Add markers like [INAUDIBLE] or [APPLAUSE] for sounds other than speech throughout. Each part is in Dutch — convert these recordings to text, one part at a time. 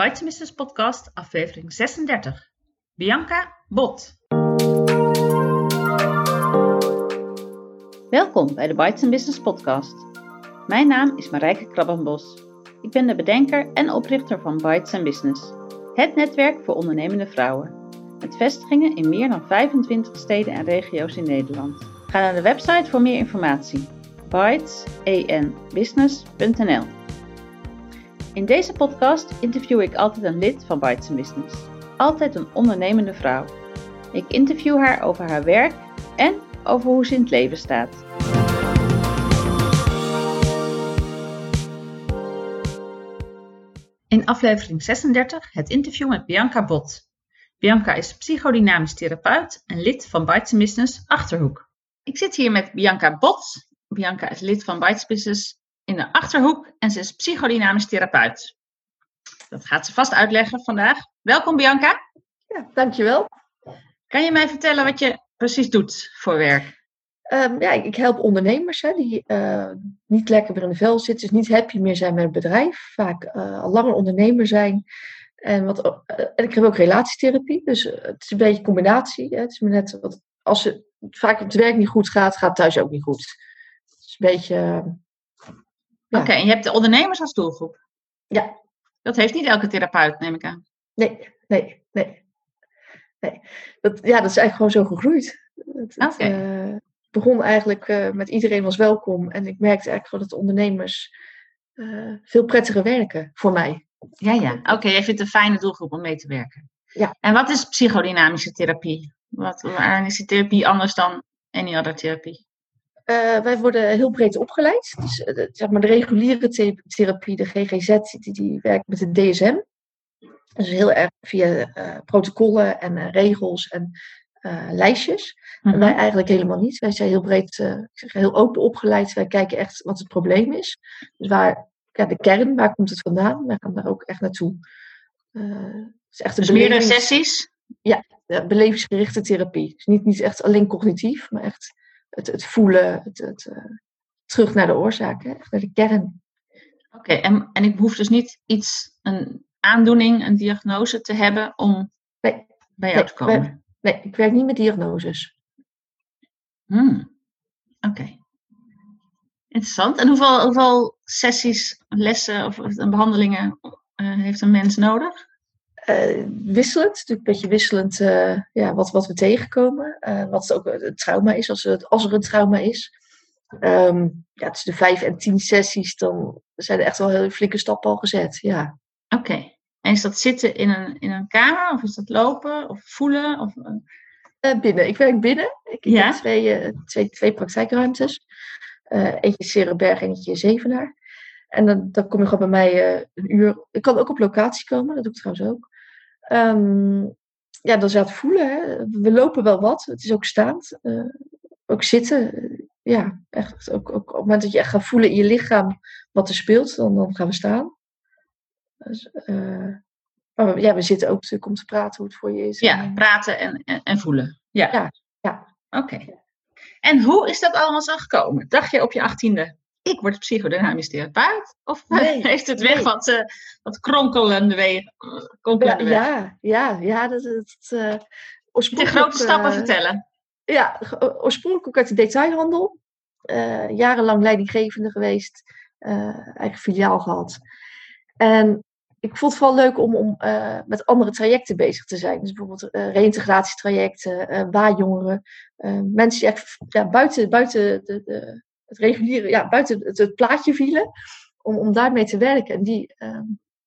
Bites Business Podcast, aflevering 36. Bianca Bot. Welkom bij de Bites Business Podcast. Mijn naam is Marijke Krabbenbos. Ik ben de bedenker en oprichter van Bites Business, het netwerk voor ondernemende vrouwen. Met vestigingen in meer dan 25 steden en regio's in Nederland. Ga naar de website voor meer informatie. In deze podcast interview ik altijd een lid van Bites Business. Altijd een ondernemende vrouw. Ik interview haar over haar werk en over hoe ze in het leven staat. In aflevering 36 het interview met Bianca Bot. Bianca is psychodynamisch therapeut en lid van Bites Business Achterhoek. Ik zit hier met Bianca Bot. Bianca is lid van Bites Business in de Achterhoek en ze is psychodynamisch therapeut. Dat gaat ze vast uitleggen vandaag. Welkom Bianca. Ja, dankjewel. Kan je mij vertellen wat je precies doet voor werk? Um, ja, ik help ondernemers hè, die uh, niet lekker weer in de vel zitten, dus niet happy meer zijn met het bedrijf, vaak uh, al langer ondernemer zijn. En, wat, uh, en ik heb ook relatietherapie, dus het is een beetje een combinatie. Hè. Het is maar net wat, als het vaak op het werk niet goed gaat, gaat het thuis ook niet goed. Het is een beetje. Ja. Oké, en je hebt de ondernemers als doelgroep? Ja. Dat heeft niet elke therapeut, neem ik aan. Nee, nee, nee. nee. Dat, ja, dat is eigenlijk gewoon zo gegroeid. Oké. Okay begon eigenlijk uh, met iedereen was welkom. En ik merkte eigenlijk gewoon dat de ondernemers uh, veel prettiger werken voor mij. Ja, ja. Oké, okay, jij vindt een fijne doelgroep om mee te werken. Ja. En wat is psychodynamische therapie? Wat, waarin is die therapie anders dan any other therapie? Uh, wij worden heel breed opgeleid. Dus, zeg maar de reguliere therapie, de GGZ, die, die werkt met de DSM. Dus heel erg via protocollen en regels en lijstjes. En wij eigenlijk helemaal niet. Wij zijn heel breed, ik zeg heel open opgeleid. Wij kijken echt wat het probleem is. Dus waar, ja, de kern, waar komt het vandaan? Wij gaan daar ook echt naartoe. Is echt een dus meerdere sessies? Ja, ja, belevingsgerichte therapie. Dus niet, niet echt alleen cognitief, maar echt het, het voelen, het, het terug naar de oorzaak, hè? naar de kern. Oké, en, en ik hoef dus niet iets, een aandoening, een diagnose te hebben om nee, bij jou nee, te komen? Wij, Nee, ik werk niet met diagnoses. Hmm. Oké. Interessant. En hoeveel, hoeveel sessies, lessen of, of behandelingen uh, heeft een mens nodig? Uh, wisselend, natuurlijk een beetje wisselend uh, ja, wat, wat we tegenkomen. wat ook het trauma is, als, het, als er een trauma is. Um, ja, tussen de vijf en tien sessies, dan zijn er echt wel heel flinke stappen al gezet. Ja. Oké. En is dat zitten in een, in een kamer? Of is dat lopen? Of voelen? Of, uh, binnen. Ik werk binnen. Ik ja? heb twee, uh, twee, twee praktijkruimtes. Uh, eentje Serenberg, eentje Zevenaar. En dan, dan kom je gewoon bij mij een uur. Ik kan ook op locatie komen, dat doe ik trouwens ook. Um, ja, dan zou het voelen. Hè. We lopen wel wat. Het is ook staand. ook zitten. Ja, echt. Ook, ook op het moment dat je echt gaat voelen in je lichaam wat er speelt, dan, dan gaan we staan. Dus, uh, maar we, ja, we zitten ook natuurlijk om te praten hoe het voor je is. Ja, praten en, en, en voelen. Ja, ja. ja. Oké. En hoe is dat allemaal zo gekomen? Dacht je op je achttiende, ik word psychodynamisch therapeut? Of nee, [LAUGHS] heeft het weg nee. wat, uh, wat kronkelende wegen? Kronkelende ja, ja, ja, ja, dat is uh, De grote stappen vertellen. Ja, oorspronkelijk ook uit de detailhandel. jarenlang leidinggevende geweest. eigen filiaal gehad. En ik vond het vooral leuk om, om uh, met andere trajecten bezig te zijn. Dus bijvoorbeeld uh, reïntegratietrajecten, uh, waarjongeren. mensen die echt ja, buiten, buiten de, de, het reguliere, ja, buiten het, het, plaatje vielen. Om, om daarmee te werken en die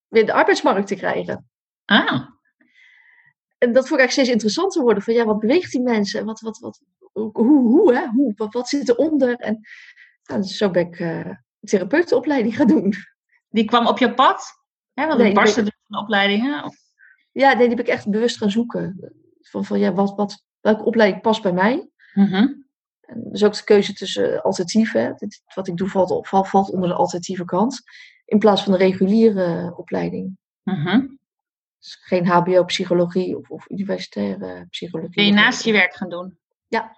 weer de arbeidsmarkt te krijgen. Ah. En dat vond ik eigenlijk steeds interessanter worden. Van ja, wat beweegt die mensen? Wat, wat, wat, hoe, hoe, hè? hoe wat, wat zit eronder? En nou, dus zo ben ik therapeutenopleiding gaan doen. Die kwam op je pad? Hè, want nee, barsten dus van opleidingen? Of? Ja, nee, die heb ik echt bewust gaan zoeken. Van, van ja, wat, wat, welke opleiding past bij mij? Mm en dus ook de keuze tussen alternatieven. Wat ik doe valt, valt, onder de alternatieve kant. In plaats van de reguliere opleiding. Mm dus geen HBO-psychologie of, of universitaire psychologie. Ben je naast je werk gaan doen? Ja.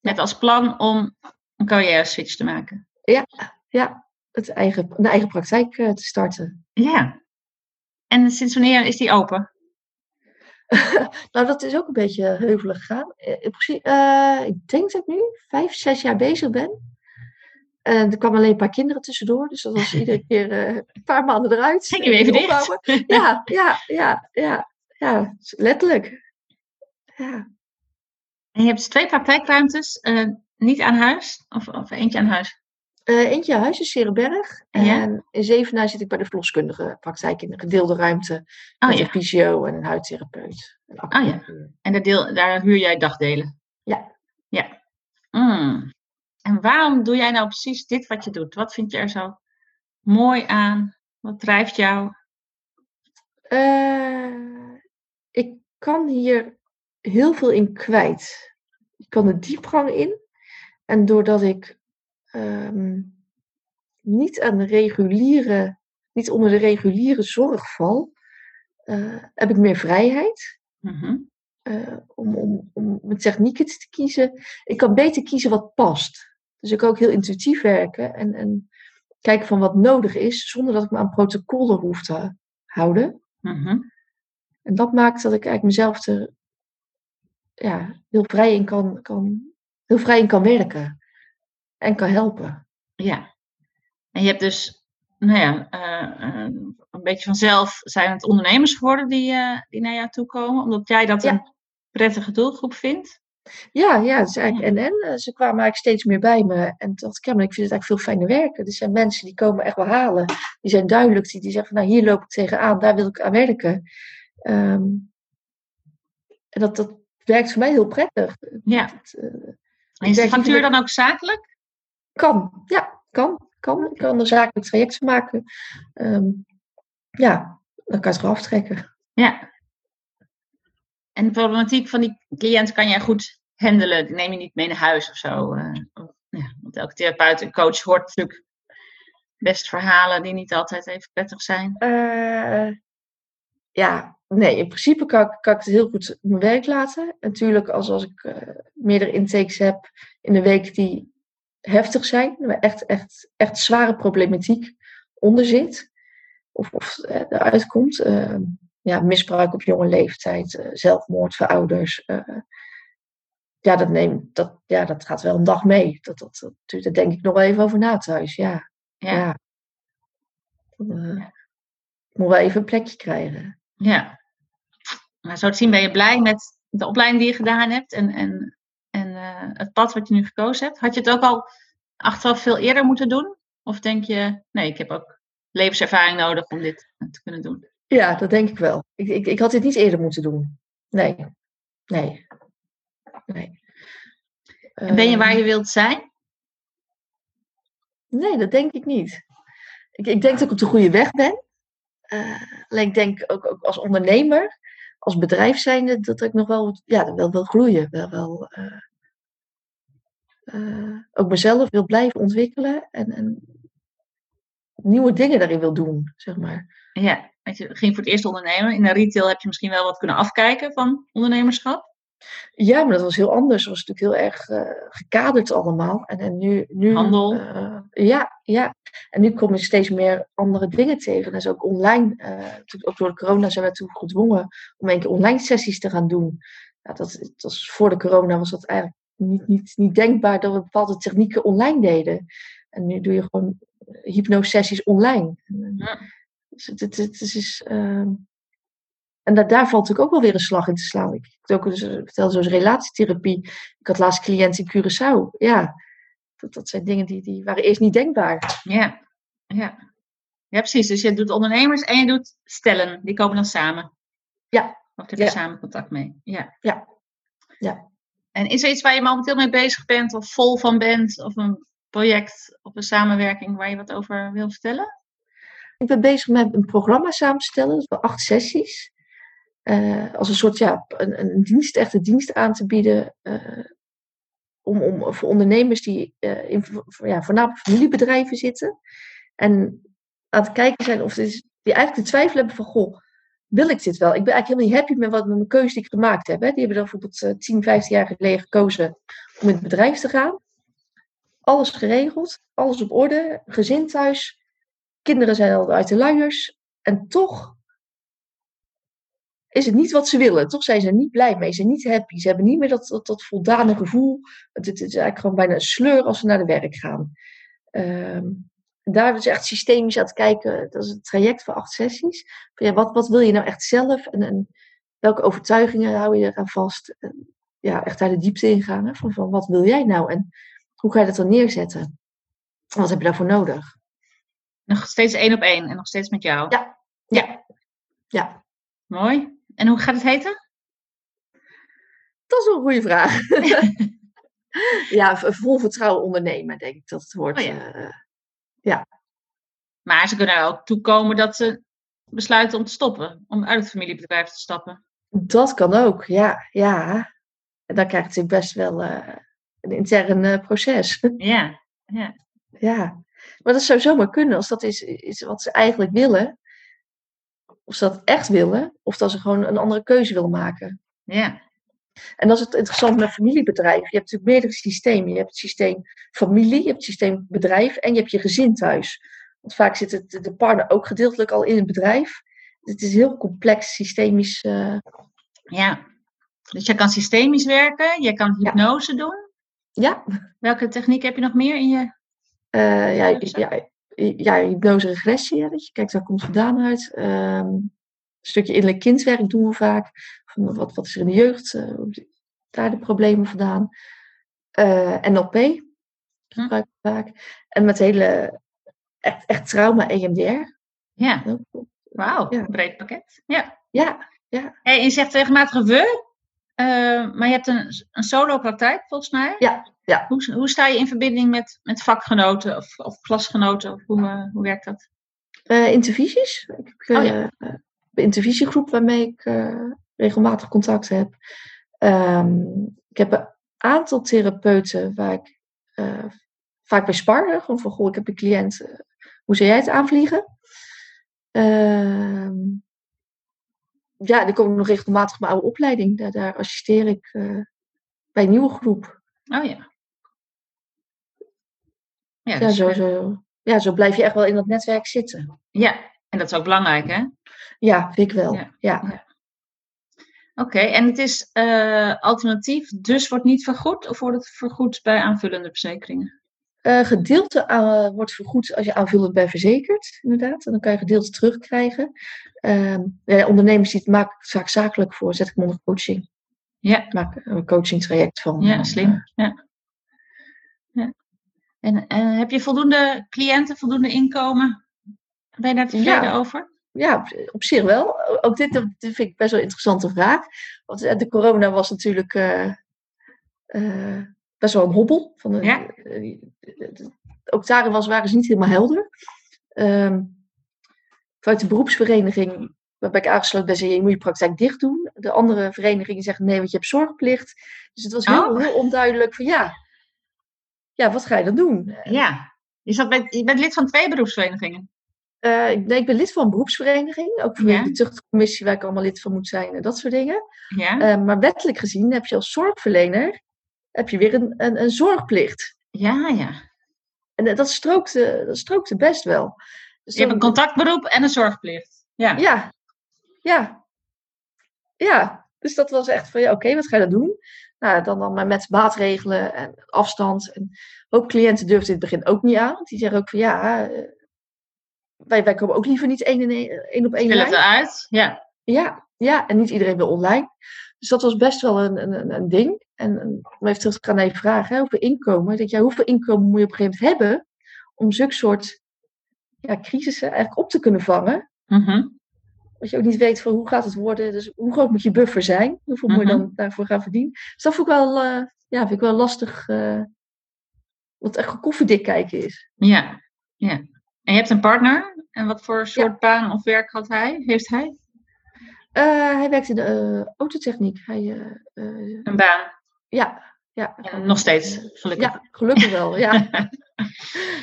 Met als plan om een carrière switch te maken? Ja, ja het eigen, een eigen praktijk uh, te starten. Ja. En sinds wanneer is die open? [LAUGHS] nou, dat is ook een beetje heuvelig gegaan. Uh, ik denk dat ik nu vijf, zes jaar bezig ben. En er kwamen alleen een paar kinderen tussendoor. Dus dat was [LAUGHS] iedere keer uh, een paar maanden eruit. Ging je even dicht? [LAUGHS] Ja, ja, ja, ja, ja, letterlijk. Ja. En je hebt twee praktijkruimtes, uh, niet aan huis? Of, of eentje aan huis? Uh, eentje huis in Serenberg. En in Zevenaar zit ik bij de verloskundige praktijk in een gedeelde ruimte. Oh, met ja. een fysio en een huidtherapeut. oh ja. En daar, deel, daar huur jij dagdelen? Ja. Ja. Mm. En waarom doe jij nou precies dit wat je doet? Wat vind je er zo mooi aan? Wat drijft jou? Uh, ik kan hier heel veel in kwijt. Ik kan de diepgang in. En doordat ik um, niet aan de reguliere, niet onder de reguliere zorg val, uh, heb ik meer vrijheid. Mm uh, om, om, om met technieken te kiezen. Ik kan beter kiezen wat past. Dus ik kan ook heel intuïtief werken en, en kijken van wat nodig is, zonder dat ik me aan protocollen hoef te houden. Mm En dat maakt dat ik eigenlijk mezelf er ja, heel vrij in kan, kan, heel vrij in kan werken en kan helpen. Ja. En je hebt dus, nou ja, uh, een beetje vanzelf zijn het ondernemers geworden die, uh, die naar jou toe komen, omdat jij dat een prettige doelgroep vindt. Ja, ja, eigenlijk en en. Ze kwamen eigenlijk steeds meer bij me. En dacht ik, ik vind het eigenlijk veel fijner werken. Er zijn mensen die komen echt wel halen. Die zijn duidelijk, die, die zeggen, nou hier loop ik tegenaan, daar wil ik aan werken. Um, en dat, dat werkt voor mij heel prettig. Ja. uh, en is de factuur dan ook zakelijk? Kan, ja, kan. kan. Ik kan er zakelijk traject van maken. Um, ja, dan kan je het aftrekken. Ja, en de problematiek van die cliënt kan jij goed handelen. Die neem je niet mee naar huis of zo. Uh, ja, want elke therapeut en coach hoort natuurlijk best verhalen die niet altijd even prettig zijn. Uh, ja, nee, in principe kan ik, kan ik het heel goed mijn werk laten. Natuurlijk, als, als ik uh, meerdere intakes heb in de week die heftig zijn, waar echt, echt, echt zware problematiek onder zit, of, of eruit komt ja, misbruik op jonge leeftijd, uh, zelfmoord voor ouders. Uh, ja, dat, neemt, dat, ja, dat gaat wel een dag mee. Dat, dat, dat, daar denk ik nog wel even over na thuis. Ja. ja. ja. Moet wel even een plekje krijgen. Ja. Maar zo te zien ben je blij met de opleiding die je gedaan hebt en, en, en het pad wat je nu gekozen hebt. Had je het ook al achteraf veel eerder moeten doen? Of denk je, nee, ik heb ook levenservaring nodig om dit te kunnen doen? Ja, dat denk ik wel. Ik, ik, ik had dit niet eerder moeten doen. Nee. Nee. Nee. En ben je waar je ehm. wilt zijn? Nee, dat denk ik niet. Ik, ik denk dat ik op de goede weg ben. Uh, alleen ik denk ook, ook, als ondernemer, als bedrijf zijnde, dat ik nog wel, ja, wel wil groeien. Wel, wel, uh, uh, ook mezelf wil blijven ontwikkelen en, en nieuwe dingen daarin wil doen, zeg maar. Ja, je ging voor het eerst ondernemen. In de retail heb je misschien wel wat kunnen afkijken van ondernemerschap. Ja, maar dat was heel anders. Het was natuurlijk heel erg uh, gekaderd allemaal. En, en nu, nu, Handel. Uh, ja, ja. En nu kom je steeds meer andere dingen tegen. Dus ook online. Uh, ook door de corona zijn we toen gedwongen om een keer online sessies te gaan doen. dat, dat was, voor de corona was dat eigenlijk niet, niet, niet denkbaar dat we bepaalde technieken online deden. En nu doe je gewoon hypnosessies online. Ja. Dus het, het, het, is, uh, en dat, daar valt natuurlijk ook wel weer een slag in te slaan. Ik, ik ook dus, vertelde zoals relatietherapie. Ik had laatst cliënt in Curaçao. Ja, dat, dat zijn dingen die, die waren eerst niet denkbaar. Ja, ja. ja, precies. Dus je doet ondernemers en je doet stellen. Die komen dan samen. Ja. Of heb je samen contact mee. Ja. ja. ja. En is er iets waar je momenteel mee bezig bent of vol van bent? Of een project of een samenwerking waar je wat over wil vertellen? Ik ben bezig met een programma samenstellen, dus acht sessies. Uh, als een soort ja, een, een dienst, echte dienst aan te bieden. Uh, om, om, voor ondernemers die uh, in ja, voornamelijk familiebedrijven zitten. En aan het kijken zijn of dit, die eigenlijk de twijfel hebben van: Goh, wil ik dit wel? Ik ben eigenlijk helemaal niet happy met, wat, met mijn keuze die ik gemaakt heb. Hè. Die hebben dan bijvoorbeeld 10, 15 jaar geleden gekozen om in het bedrijf te gaan. Alles geregeld, alles op orde, gezin thuis, kinderen zijn al uit de luiers. En toch is het niet wat ze willen. Toch zijn ze er niet blij mee. Ze zijn niet happy. Ze hebben niet meer dat, dat, dat voldane gevoel. Het, het, is eigenlijk gewoon bijna een sleur als ze naar de werk gaan. Ehm, daar is echt systemisch aan het kijken. Dat is het traject van acht sessies. Ja, wat, wat wil je nou echt zelf? En, en welke overtuigingen hou je eraan vast? En, ja, echt daar de diepte in gaan. Hè? Van, van wat wil jij nou? En hoe ga je dat dan neerzetten? Wat heb je daarvoor nodig? Nog steeds één op één en nog steeds met jou? Ja. Ja. ja. Mooi. En hoe gaat het heten? Dat is een goede vraag. [LAUGHS] ja, vol vertrouwen ondernemen, denk ik dat het wordt. Oh ja. Uh, ja. Maar ze kunnen er ook toekomen dat ze besluiten om te stoppen, om uit het familiebedrijf te stappen. Dat kan ook, ja. ja. En dan krijgt ze best wel uh, een intern uh, proces. [LAUGHS] Ja, ja. Ja, maar dat zou zomaar kunnen als dat is, is wat ze eigenlijk willen. Of ze dat echt willen, of dat ze gewoon een andere keuze willen maken. Ja. En dat is het interessante met familiebedrijven. Je hebt natuurlijk meerdere systemen. Je hebt het systeem familie, je hebt het systeem bedrijf en je hebt je gezin thuis. Want vaak zit het, de partner ook gedeeltelijk al in het bedrijf. Het is heel complex, systemisch. Uh... Ja, dus je kan systemisch werken, je kan hypnose doen. Ja. Welke techniek heb je nog meer in je? Uh, ja, ja, ja, hypnose regressie. dat je kijkt waar komt vandaan uit. Um, een stukje innerlijk kindwerk doen we vaak. Wat, wat is er in de jeugd? Uh, daar de problemen vandaan. Uh, NLP gebruik ik vaak. En met hele echt, echt trauma EMDR. Ja. Wauw, ja. breed pakket. Ja. Ja, ja. Hey, je zegt regelmatig we, uh, maar je hebt een, een solo praktijk volgens mij. Ja, ja. Hoe, hoe sta je in verbinding met, met vakgenoten of, of klasgenoten? Of hoe, uh, hoe werkt dat? Uh, intervisies. Ik heb oh, ja. een intervisiegroep waarmee ik regelmatig contact heb. Um, ik heb een aantal therapeuten waar ik vaak bij spar. Gewoon van, goh, ik heb een cliënt. hoe zou jij het aanvliegen? Ehm, ja, die kom ik nog regelmatig op mijn oude opleiding. Daar, daar assisteer ik bij een nieuwe groep. Oh ja. Ja, ja, zo, zo, ja, zo blijf je echt wel in dat netwerk zitten. Ja, en dat is ook belangrijk, hè? Ja, vind ik wel. Ja. ja. Oké, en het is uh, alternatief, dus wordt niet vergoed of wordt het vergoed bij aanvullende verzekeringen? Uh, gedeelte uh, wordt vergoed als je aanvullend bij verzekerd, inderdaad. En dan kan je gedeelte terugkrijgen. Uh, ondernemers die het maken vaak zakelijk voor, zet ik onder coaching. Ja. Maak een coaching traject van. Ja, slim. ja. ja. En, en heb je voldoende cliënten, voldoende inkomen? Ben je daar tevreden ja. over? Ja, op, zich wel. Ook dit, dit, vind ik best wel een interessante vraag. Want de corona was natuurlijk uh, uh, best wel een hobbel. Van de, ja. ook daarin was, waren ze niet helemaal helder. Um, vanuit de beroepsvereniging waarbij ik aangesloten ben, zei je moet je praktijk dicht doen. De andere verenigingen zeggen nee, want je hebt zorgplicht. Dus het was heel, oh. heel onduidelijk van ja, ja, wat ga je dan doen? Ja, je, zat bij, je bent lid van twee beroepsverenigingen. Uh, nee, ik ben lid van een beroepsvereniging. Ook voor ja. de tuchtcommissie waar ik allemaal lid van moet zijn en dat soort dingen. Ja. Uh, maar wettelijk gezien heb je als zorgverlener heb je weer een, een, een zorgplicht. Ja, ja. En dat strookte, dat strookte best wel. Dus je hebt een contactberoep en een zorgplicht. Ja. Ja. Ja. Ja. Dus dat was echt van, ja, oké, wat ga je dan doen? Nou, dan, dan maar met maatregelen en afstand. En ook cliënten durfden in het begin ook niet aan. Want die zeggen ook van ja, eh, wij, wij komen ook liever niet één, in één, één op één lijn. uit, ja. Ja, ja, en niet iedereen wil online. Dus dat was best wel een, een, een ding. En om even terug te gaan naar je vraag, hè, hoeveel inkomen. Ik denk, ja, hoeveel inkomen moet je op een gegeven moment hebben om zulke soort ja, crisissen eigenlijk op te kunnen vangen? Mm -hmm. Dat je ook niet weet van hoe gaat het worden. Dus hoe groot moet je buffer zijn? Hoeveel moet je dan daarvoor gaan verdienen? Dus dat vond ik wel, uh, ja, vind ik wel lastig. Uh, wat echt koffiedik kijken is. Ja, ja. En je hebt een partner. En wat voor soort ja. baan of werk had hij? Heeft hij? Uh, hij werkt in de autotechniek. Hij, een baan? Ja. ja. En nog steeds, gelukkig. Ja, gelukkig wel, ja. [LAUGHS]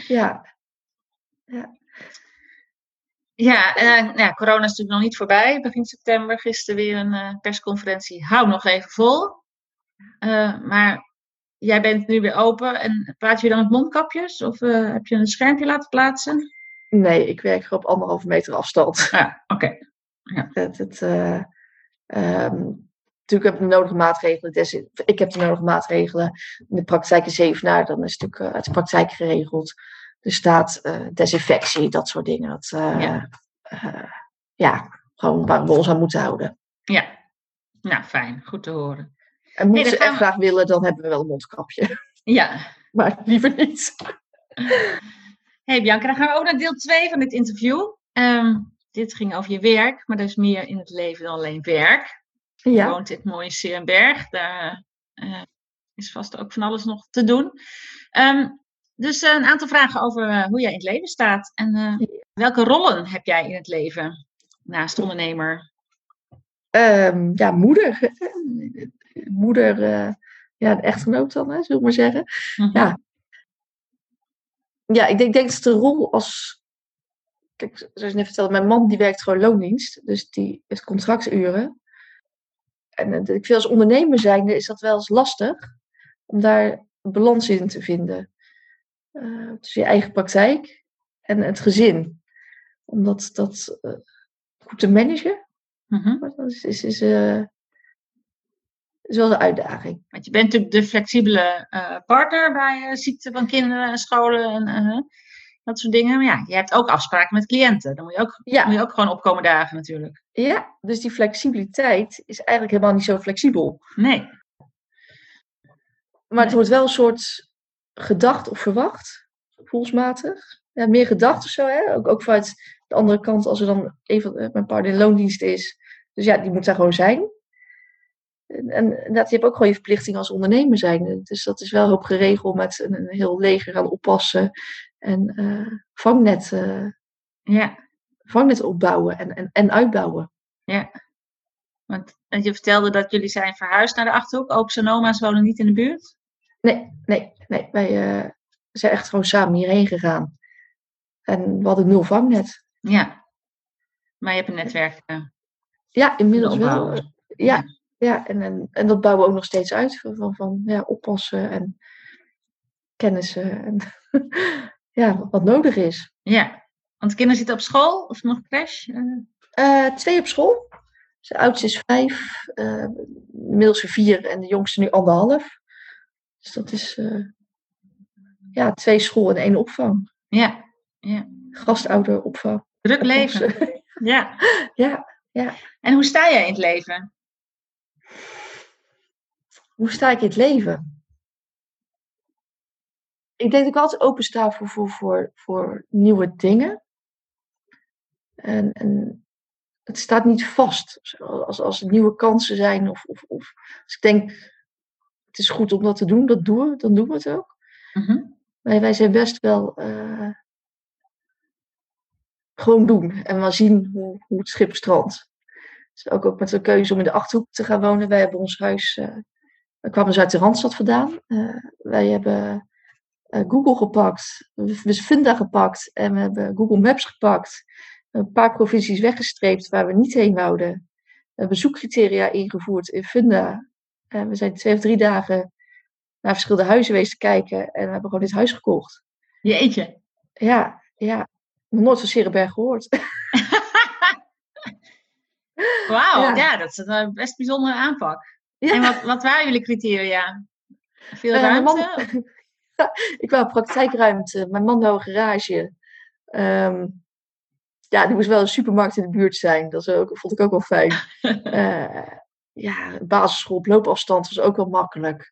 ja. ja. Ja, uh, ja, corona is natuurlijk nog niet voorbij. Begin september, gisteren weer een persconferentie. Hou nog even vol. Maar jij bent nu weer open. En praat je dan met mondkapjes? Of heb je een schermpje laten plaatsen? Nee, ik werk op anderhalve meter afstand. Ja, oké. Okay. Ja. Het, het, Um, natuurlijk heb ik de nodige maatregelen. Ik heb de nodige maatregelen. In de praktijk is zevenaar, dan is het natuurlijk uh, uit de praktijk geregeld. Er staat desinfectie, dat soort dingen. Dat, ja. ja, gewoon waar we ons aan moeten houden. Ja, nou fijn, goed te horen. En moeten ze echt graag willen, dan hebben we wel een mondkapje. Ja. [LAUGHS] maar liever niet. Hey Bianca, dan gaan we ook naar deel 2 van dit interview. Um, dit ging over je werk, maar er is meer in het leven dan alleen werk. Ja. Je woont in het mooie Serenberg. Daar uh, is vast ook van alles nog te doen. Um, dus uh, een aantal vragen over uh, hoe jij in het leven staat. En welke rollen heb jij in het leven naast ondernemer? Um, ja, moeder. moeder, ja, de echtgenoot dan, hè, zullen we maar zeggen. Mm -hmm. Ja, ja, ik denk, denk dat de rol als. Kijk, zoals je net vertelde, mijn man die werkt gewoon loondienst. Dus die heeft contracturen. En ik vind als ondernemer zijnde is dat wel eens lastig. Om daar een balans in te vinden. Uh, tussen je eigen praktijk en het gezin. Om dat, dat uh, goed te managen. Mm -hmm. is, is, is, uh, is wel een uitdaging. Want je bent natuurlijk de flexibele uh, partner bij uh, ziekte van kinderen en scholen en dat soort dingen. Maar ja, je hebt ook afspraken met cliënten. Dan moet je ook, ja. moet je ook gewoon opkomen dagen natuurlijk. Ja, dus die flexibiliteit is eigenlijk helemaal niet zo flexibel. Nee. Maar het wordt wel een soort gedacht of verwacht, gevoelsmatig. Ja, meer gedacht of zo, hè? Ook, ook vanuit de andere kant, als er dan even mijn partner in loondienst is. Dus ja, die moet daar gewoon zijn. En dat, je hebt ook gewoon je verplichting als ondernemer zijn. Dus dat is wel hoop geregeld met een, een heel leger aan oppassen. En uh, vangnet, uh, ja. vangnet opbouwen en, en, en uitbouwen. Ja. Want je vertelde dat jullie zijn verhuisd naar de Achterhoek. Opa's en oma's wonen niet in de buurt? Nee, nee, nee. Wij uh, zijn echt gewoon samen hierheen gegaan. En we hadden nul vangnet. Ja. Maar je hebt een netwerk. Ja, inmiddels wel. Ja, ja, en, en, en dat bouwen we ook nog steeds uit. Van, van ja, oppassen en kennissen. En [LAUGHS] ja, wat nodig is. Ja, want de kinderen zitten op school of nog crash? Uh, twee op school. De oudste is vijf, uh, de middelste vier en de jongste nu anderhalf. Dus dat is uh, ja, twee school en één opvang. Ja, ja. Gastouderopvang. Druk leven. [LAUGHS] ja. ja, ja. En hoe sta jij in het leven? Hoe sta ik in het leven? Ik denk dat ik altijd open sta voor, voor, voor, voor nieuwe dingen. En, en het staat niet vast. Als, als er nieuwe kansen zijn, of, of, of als ik denk, het is goed om dat te doen, dat doen we, dan doen we het ook. Mm wij, wij zijn best wel uh, gewoon doen en maar zien hoe, hoe het schip strandt. Dus ook, ook met de keuze om in de achterhoek te gaan wonen. Wij hebben ons huis uh, we kwamen dus uit de Randstad vandaan. Uh, wij hebben uh, Google gepakt, we hebben Funda gepakt en we hebben Google Maps gepakt. Een paar provincies weggestreept waar we niet heen wouden. We hebben zoekcriteria ingevoerd in Funda. En we zijn twee of drie dagen naar verschillende huizen geweest kijken en we hebben gewoon dit huis gekocht. Jeetje. Ja, ja. Nog nooit van Serenberg gehoord. [LAUGHS] Wauw, ja. ja. dat is een best bijzondere aanpak. En wat, wat waren jullie criteria? Veel uh, ruimte? Man, [LAUGHS] ik wou praktijkruimte. Mijn man wou een garage. Um, ja, er moest wel een supermarkt in de buurt zijn. Dat ook, vond ik ook wel fijn. uh, [LAUGHS] ja, basisschool op loopafstand was ook wel makkelijk.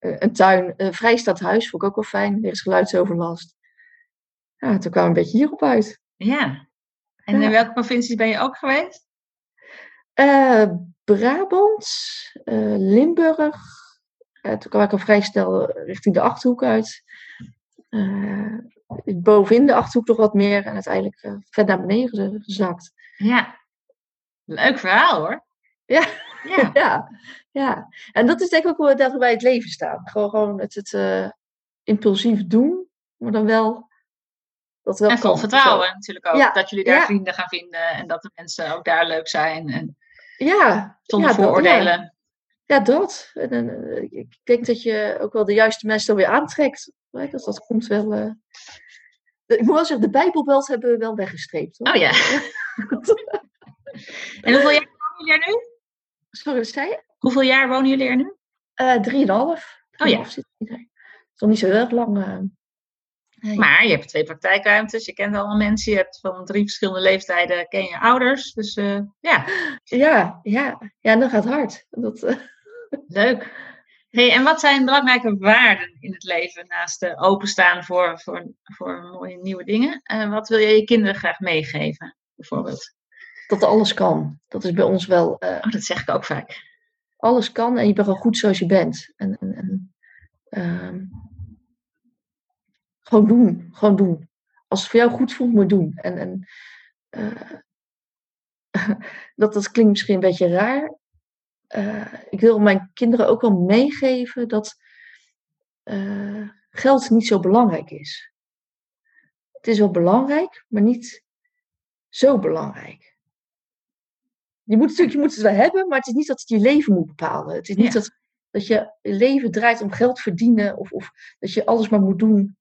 Uh, een tuin, een vrijstaand huis vond ik ook wel fijn. Er is geluidsoverlast. Ja, toen kwam een beetje hierop uit. Ja. En in welke provincies ben je ook geweest? Uh, Brabant, uh, Limburg. Uh, toen kwam ik al vrij snel richting de Achterhoek uit. Bovenin de Achterhoek nog wat meer en uiteindelijk vet naar beneden gezakt. Ja, leuk verhaal hoor. Ja, ja. [LAUGHS] ja, ja. En dat is denk ik ook hoe dat we bij het leven staan. Gewoon, gewoon het, het impulsief doen, maar dan wel dat wel en vol vertrouwen natuurlijk ook. Dat jullie daar vrienden gaan vinden en dat de mensen ook daar leuk zijn. En... Ja. Zonder vooroordelen. Dat, ja. dat. En, en, eh, ik denk dat je ook wel de juiste mensen dan weer aantrekt. Dat, dat komt wel... Uh... Ik moet wel zeggen, de Bijbelbelt hebben we wel weggestreept. Hoor. Oh ja. [LAUGHS] en hoeveel jaar wonen jullie nu? Sorry, wat zei je? Hoeveel jaar wonen jullie er nu? Uh, drieënhalf. Oh ja. Het is nog niet zo heel erg lang. Uh, nee. Maar je hebt twee praktijkruimtes, je kent allemaal mensen, je hebt van drie verschillende leeftijden, ken je ouders. Dus uh, ja. Ja, ja. Ja, dat gaat hard. Dat, Leuk. Hey, en wat zijn belangrijke waarden in het leven naast de openstaan voor, voor, voor mooie nieuwe dingen? Uh, wat wil je je kinderen graag meegeven, bijvoorbeeld? Dat alles kan. Dat is bij ons wel. Oh, dat zeg ik ook vaak. Alles kan en je bent gewoon goed zoals je bent. En, en, en uh, gewoon doen. Gewoon doen. Als het voor jou goed voelt, moet doen. En, en uh, [LAUGHS] dat, dat klinkt misschien een beetje raar. Uh, ik wil mijn kinderen ook wel meegeven dat uh, geld niet zo belangrijk is. Het is wel belangrijk, maar niet zo belangrijk. Je moet, natuurlijk, je moet het wel hebben, maar het is niet dat het je leven moet bepalen. Het is niet ja. dat, dat je leven draait om geld verdienen of, of dat je alles maar moet doen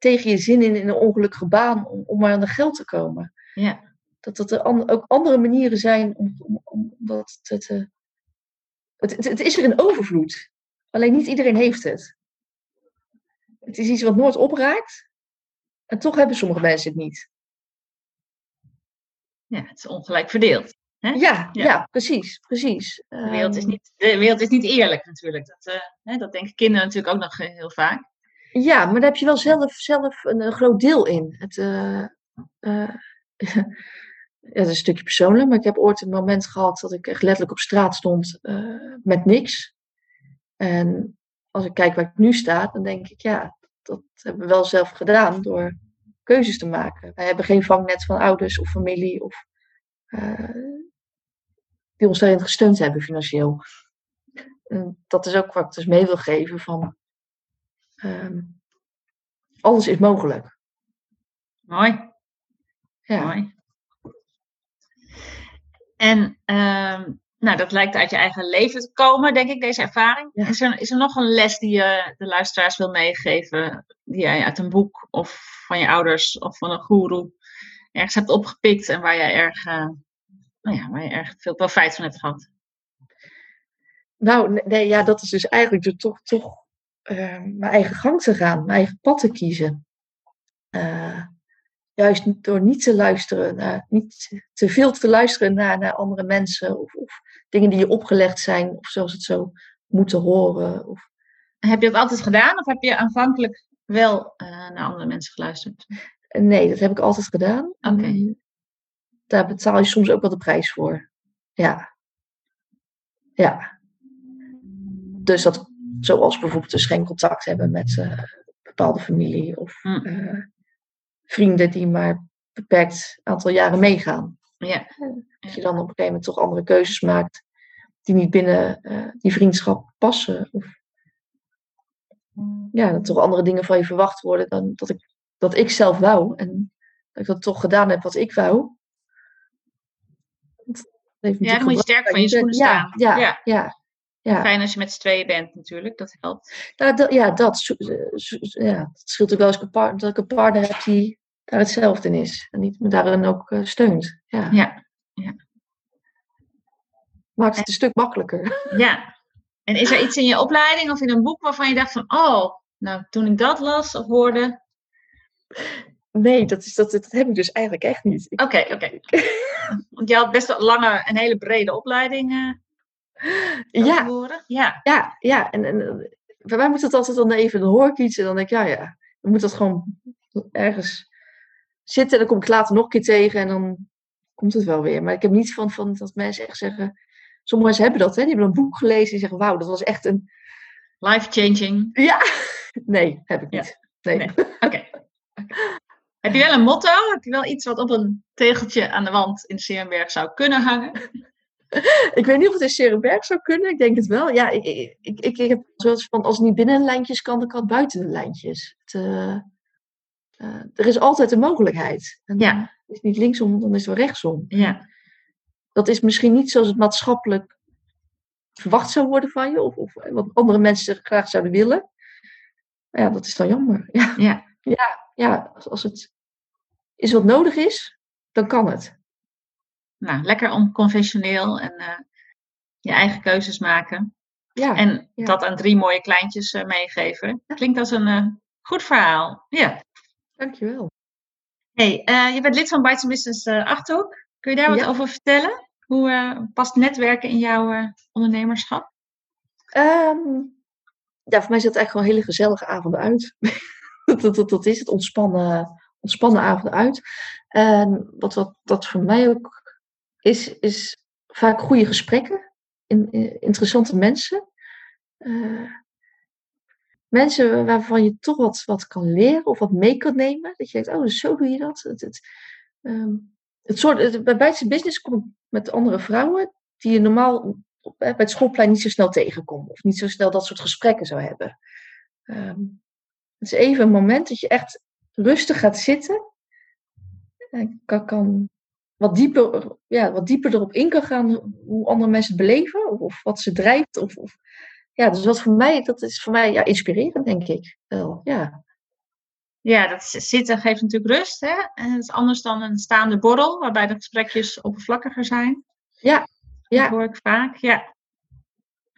tegen je zin in, in een ongelukkige baan om, om maar aan de geld te komen. Ja. Dat, dat er an, ook andere manieren zijn om, om, om dat te, te het, het, het, is er in overvloed. Alleen niet iedereen heeft het. Het is iets wat nooit opraakt. En toch hebben sommige mensen het niet. Ja, het is ongelijk verdeeld. Hè? Ja, ja, ja. precies, precies. De wereld, is niet, de wereld is niet eerlijk natuurlijk. Dat, uh, hè, dat denken kinderen natuurlijk ook nog heel vaak. Ja, maar daar heb je wel zelf, zelf een, groot deel in. Het, uh, uh, [LAUGHS] ja, dat is een stukje persoonlijk, maar ik heb ooit een moment gehad dat ik echt letterlijk op straat stond uh, met niks. En als ik kijk waar ik nu sta, dan denk ik, ja, dat hebben we wel zelf gedaan door keuzes te maken. Wij hebben geen vangnet van ouders of familie of, die ons daarin gesteund hebben financieel. En dat is ook wat ik dus mee wil geven van um, alles is mogelijk. Mooi. Ja. Mooi. En uh, nou, dat lijkt uit je eigen leven te komen, denk ik, deze ervaring. Ja. Is, er, is er nog een les die je de luisteraars wil meegeven, die jij uit een boek of van je ouders of van een goeroe ergens hebt opgepikt en waar jij erg, uh, nou ja, waar je erg veel profijt van hebt gehad? Nou, nee, ja, dat is dus eigenlijk door toch, toch uh, mijn eigen gang te gaan, mijn eigen pad te kiezen. Uh, juist door niet te luisteren, naar, niet te veel te luisteren naar, naar andere mensen of, of dingen die je opgelegd zijn of zoals het zo moeten horen. Of... Heb je dat altijd gedaan of heb je aanvankelijk wel uh, naar andere mensen geluisterd? Nee, dat heb ik altijd gedaan. Oké. Okay. Daar betaal je soms ook wel de prijs voor. Ja. Ja. Dus dat, zoals bijvoorbeeld dus geen contact hebben met uh, bepaalde familie of hm. uh, vrienden die maar een beperkt aantal jaren meegaan. Ja. Dat je dan op een gegeven moment toch andere keuzes maakt die niet binnen uh, die vriendschap passen. Of ja, dat toch andere dingen van je verwacht worden dan dat ik, dat ik zelf wou. En dat ik dat toch gedaan heb wat ik wou. Ja, dan moet je sterk van je schoenen staan. Ja, ja, ja. ja. Fijn als je met z'n tweeën bent natuurlijk, dat helpt. Nou, dat, ja, dat, ja, het scheelt ook wel eens dat ik een partner heb die daar hetzelfde in is. En niet me daarin ook uh, steunt. Ja. Ja, ja. Maakt het en, een stuk makkelijker. Ja. En is er iets in je opleiding of in een boek waarvan je dacht van... Oh, nou, toen ik dat las of hoorde... Nee, dat, is, dat, dat heb ik dus eigenlijk echt niet. Oké, oké. Okay. [LAUGHS] Want je had best wel lange, een hele brede opleiding uh, ja. horen. Ja, ja, ja. En, en bij mij moet het altijd dan even, dan hoor ik iets en dan denk ik, ja, ja. Dan moet dat gewoon ergens zitten en dan kom ik later nog een keer tegen en dan komt het wel weer. Maar ik heb niet van, van dat mensen echt zeggen, sommige mensen hebben dat, hè? die hebben een boek gelezen en zeggen, wauw, dat was echt een... Life-changing. Ja, [LAUGHS] nee, heb ik niet. Ja. Nee. Oké. Okay. Okay. Heb je wel een motto? Heb je wel iets wat op een tegeltje aan de wand in Serenberg zou kunnen hangen? [LAUGHS] ik weet niet of het in Serenberg zou kunnen. Ik denk het wel. Ja, ik, ik, ik, ik heb zoiets van, als het niet binnen de lijntjes kan, dan kan het buiten de lijntjes. Het, uh, uh, er is altijd een mogelijkheid. En ja. Het is niet linksom, dan is het wel rechtsom. Ja. Dat is misschien niet zoals het maatschappelijk verwacht zou worden van je, of, of wat andere mensen graag zouden willen. Maar ja, dat is dan jammer. Ja, [LAUGHS] ja. ja, ja als, als het is wat nodig is, dan kan het. Nou, lekker onconventioneel en uh, je eigen keuzes maken. Ja, en dat aan drie mooie kleintjes uh, meegeven. Klinkt als een uh, goed verhaal. Ja. Dankjewel. Hey, je bent lid van Bites Business Achterhoek. Kun je daar wat over vertellen? Hoe past netwerken in jouw ondernemerschap? Um, ja, voor mij ziet het eigenlijk gewoon hele gezellige avonden uit. [LAUGHS] dat, dat, dat, is het, ontspannen, ontspannen avonden uit. En wat, wat dat voor mij ook is, is vaak goede gesprekken. In, interessante mensen. Uh, mensen waarvan je toch wat, wat kan leren of wat mee kan nemen. Dat je denkt, oh, zo doe je dat. Het, het, um, het soort, het, bij Business kom ik met andere vrouwen die je normaal bij het schoolplein niet zo snel tegenkomt. Of niet zo snel dat soort gesprekken zou hebben. Um, het is even een moment dat je echt rustig gaat zitten. En kan wat, dieper, ja, wat dieper erop in kan gaan hoe andere mensen het beleven. Of, of wat ze drijft. Of, of, ja, dus wat voor mij, dat is voor mij ja, inspirerend, denk ik. Wel, ja. Ja, dat zitten geeft natuurlijk rust. Hè? En het is anders dan een staande borrel, waarbij de gesprekjes oppervlakkiger zijn. Ja, ja. Dat hoor ik vaak, ja.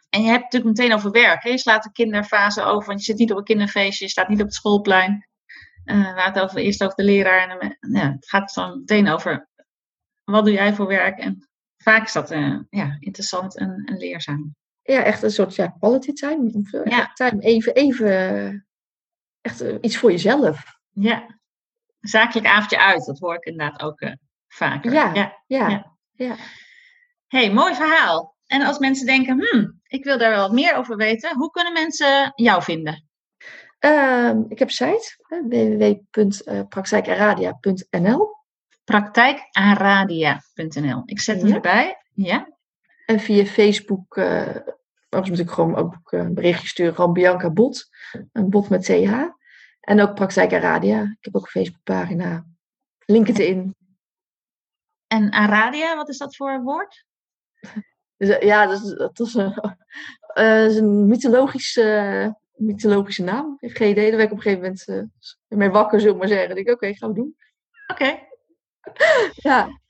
En je hebt het natuurlijk meteen over werk. Hè? Je slaat de kinderfase over, want je zit niet op een kinderfeestje, je staat niet op het schoolplein. Uh, waar het over, eerst over de leraar. En ja, het gaat dan meteen over wat doe jij voor werk. En vaak is dat uh, ja, interessant en, en, leerzaam. Ja, echt een soort ja, quality time. Ja. time. Even, even echt uh, iets voor jezelf. Ja, zakelijk avondje uit, dat hoor ik inderdaad ook vaker. Ja, ja, ja. ja hey, mooi verhaal. En als mensen denken, hmm, ik wil daar wel wat meer over weten, hoe kunnen mensen jou vinden? Uh, ik heb een site, www.praktijkaradia.nl Praktijkaradia.nl Ik zet hem ja. erbij. Ja. En via Facebook, uh, anders moet ik gewoon ook een berichtje sturen, gewoon Bianca Bot. Een bot met CH. En ook Praktijk Aradia. Ik heb ook een Facebookpagina. LinkedIn. En Aradia, wat is dat voor woord? Dus, eh, ja, dat is, dat is, een, uh, is een mythologische, mythologische naam. Geen idee. Daar werd ik op een gegeven moment uh, mee wakker, zullen maar zeggen. Ik denk, oké, okay, gaan we doen. Oké. [LAUGHS] ja.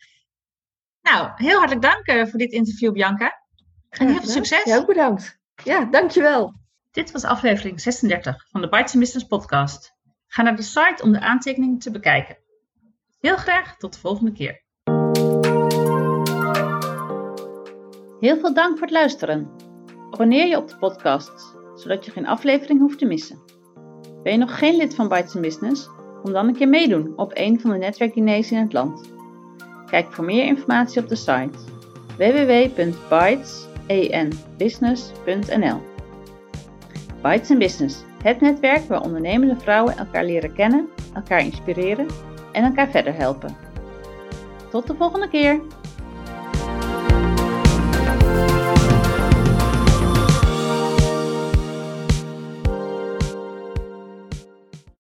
Nou, heel hartelijk dank voor dit interview, Bianca. En heel veel succes. Ja, ook bedankt. Ja, dankjewel. Dit was aflevering 36 van de Bites Business podcast. Ga naar de site om de aantekeningen te bekijken. Heel graag tot de volgende keer. Heel veel dank voor het luisteren. Abonneer je op de podcast, zodat je geen aflevering hoeft te missen. Ben je nog geen lid van Bites Business? Kom dan een keer meedoen op een van de netwerkdiners in het land. Kijk voor meer informatie op de site www.bytesenbusiness.nl Bites Business, het netwerk waar ondernemende vrouwen elkaar leren kennen, elkaar inspireren en elkaar verder helpen. Tot de volgende keer!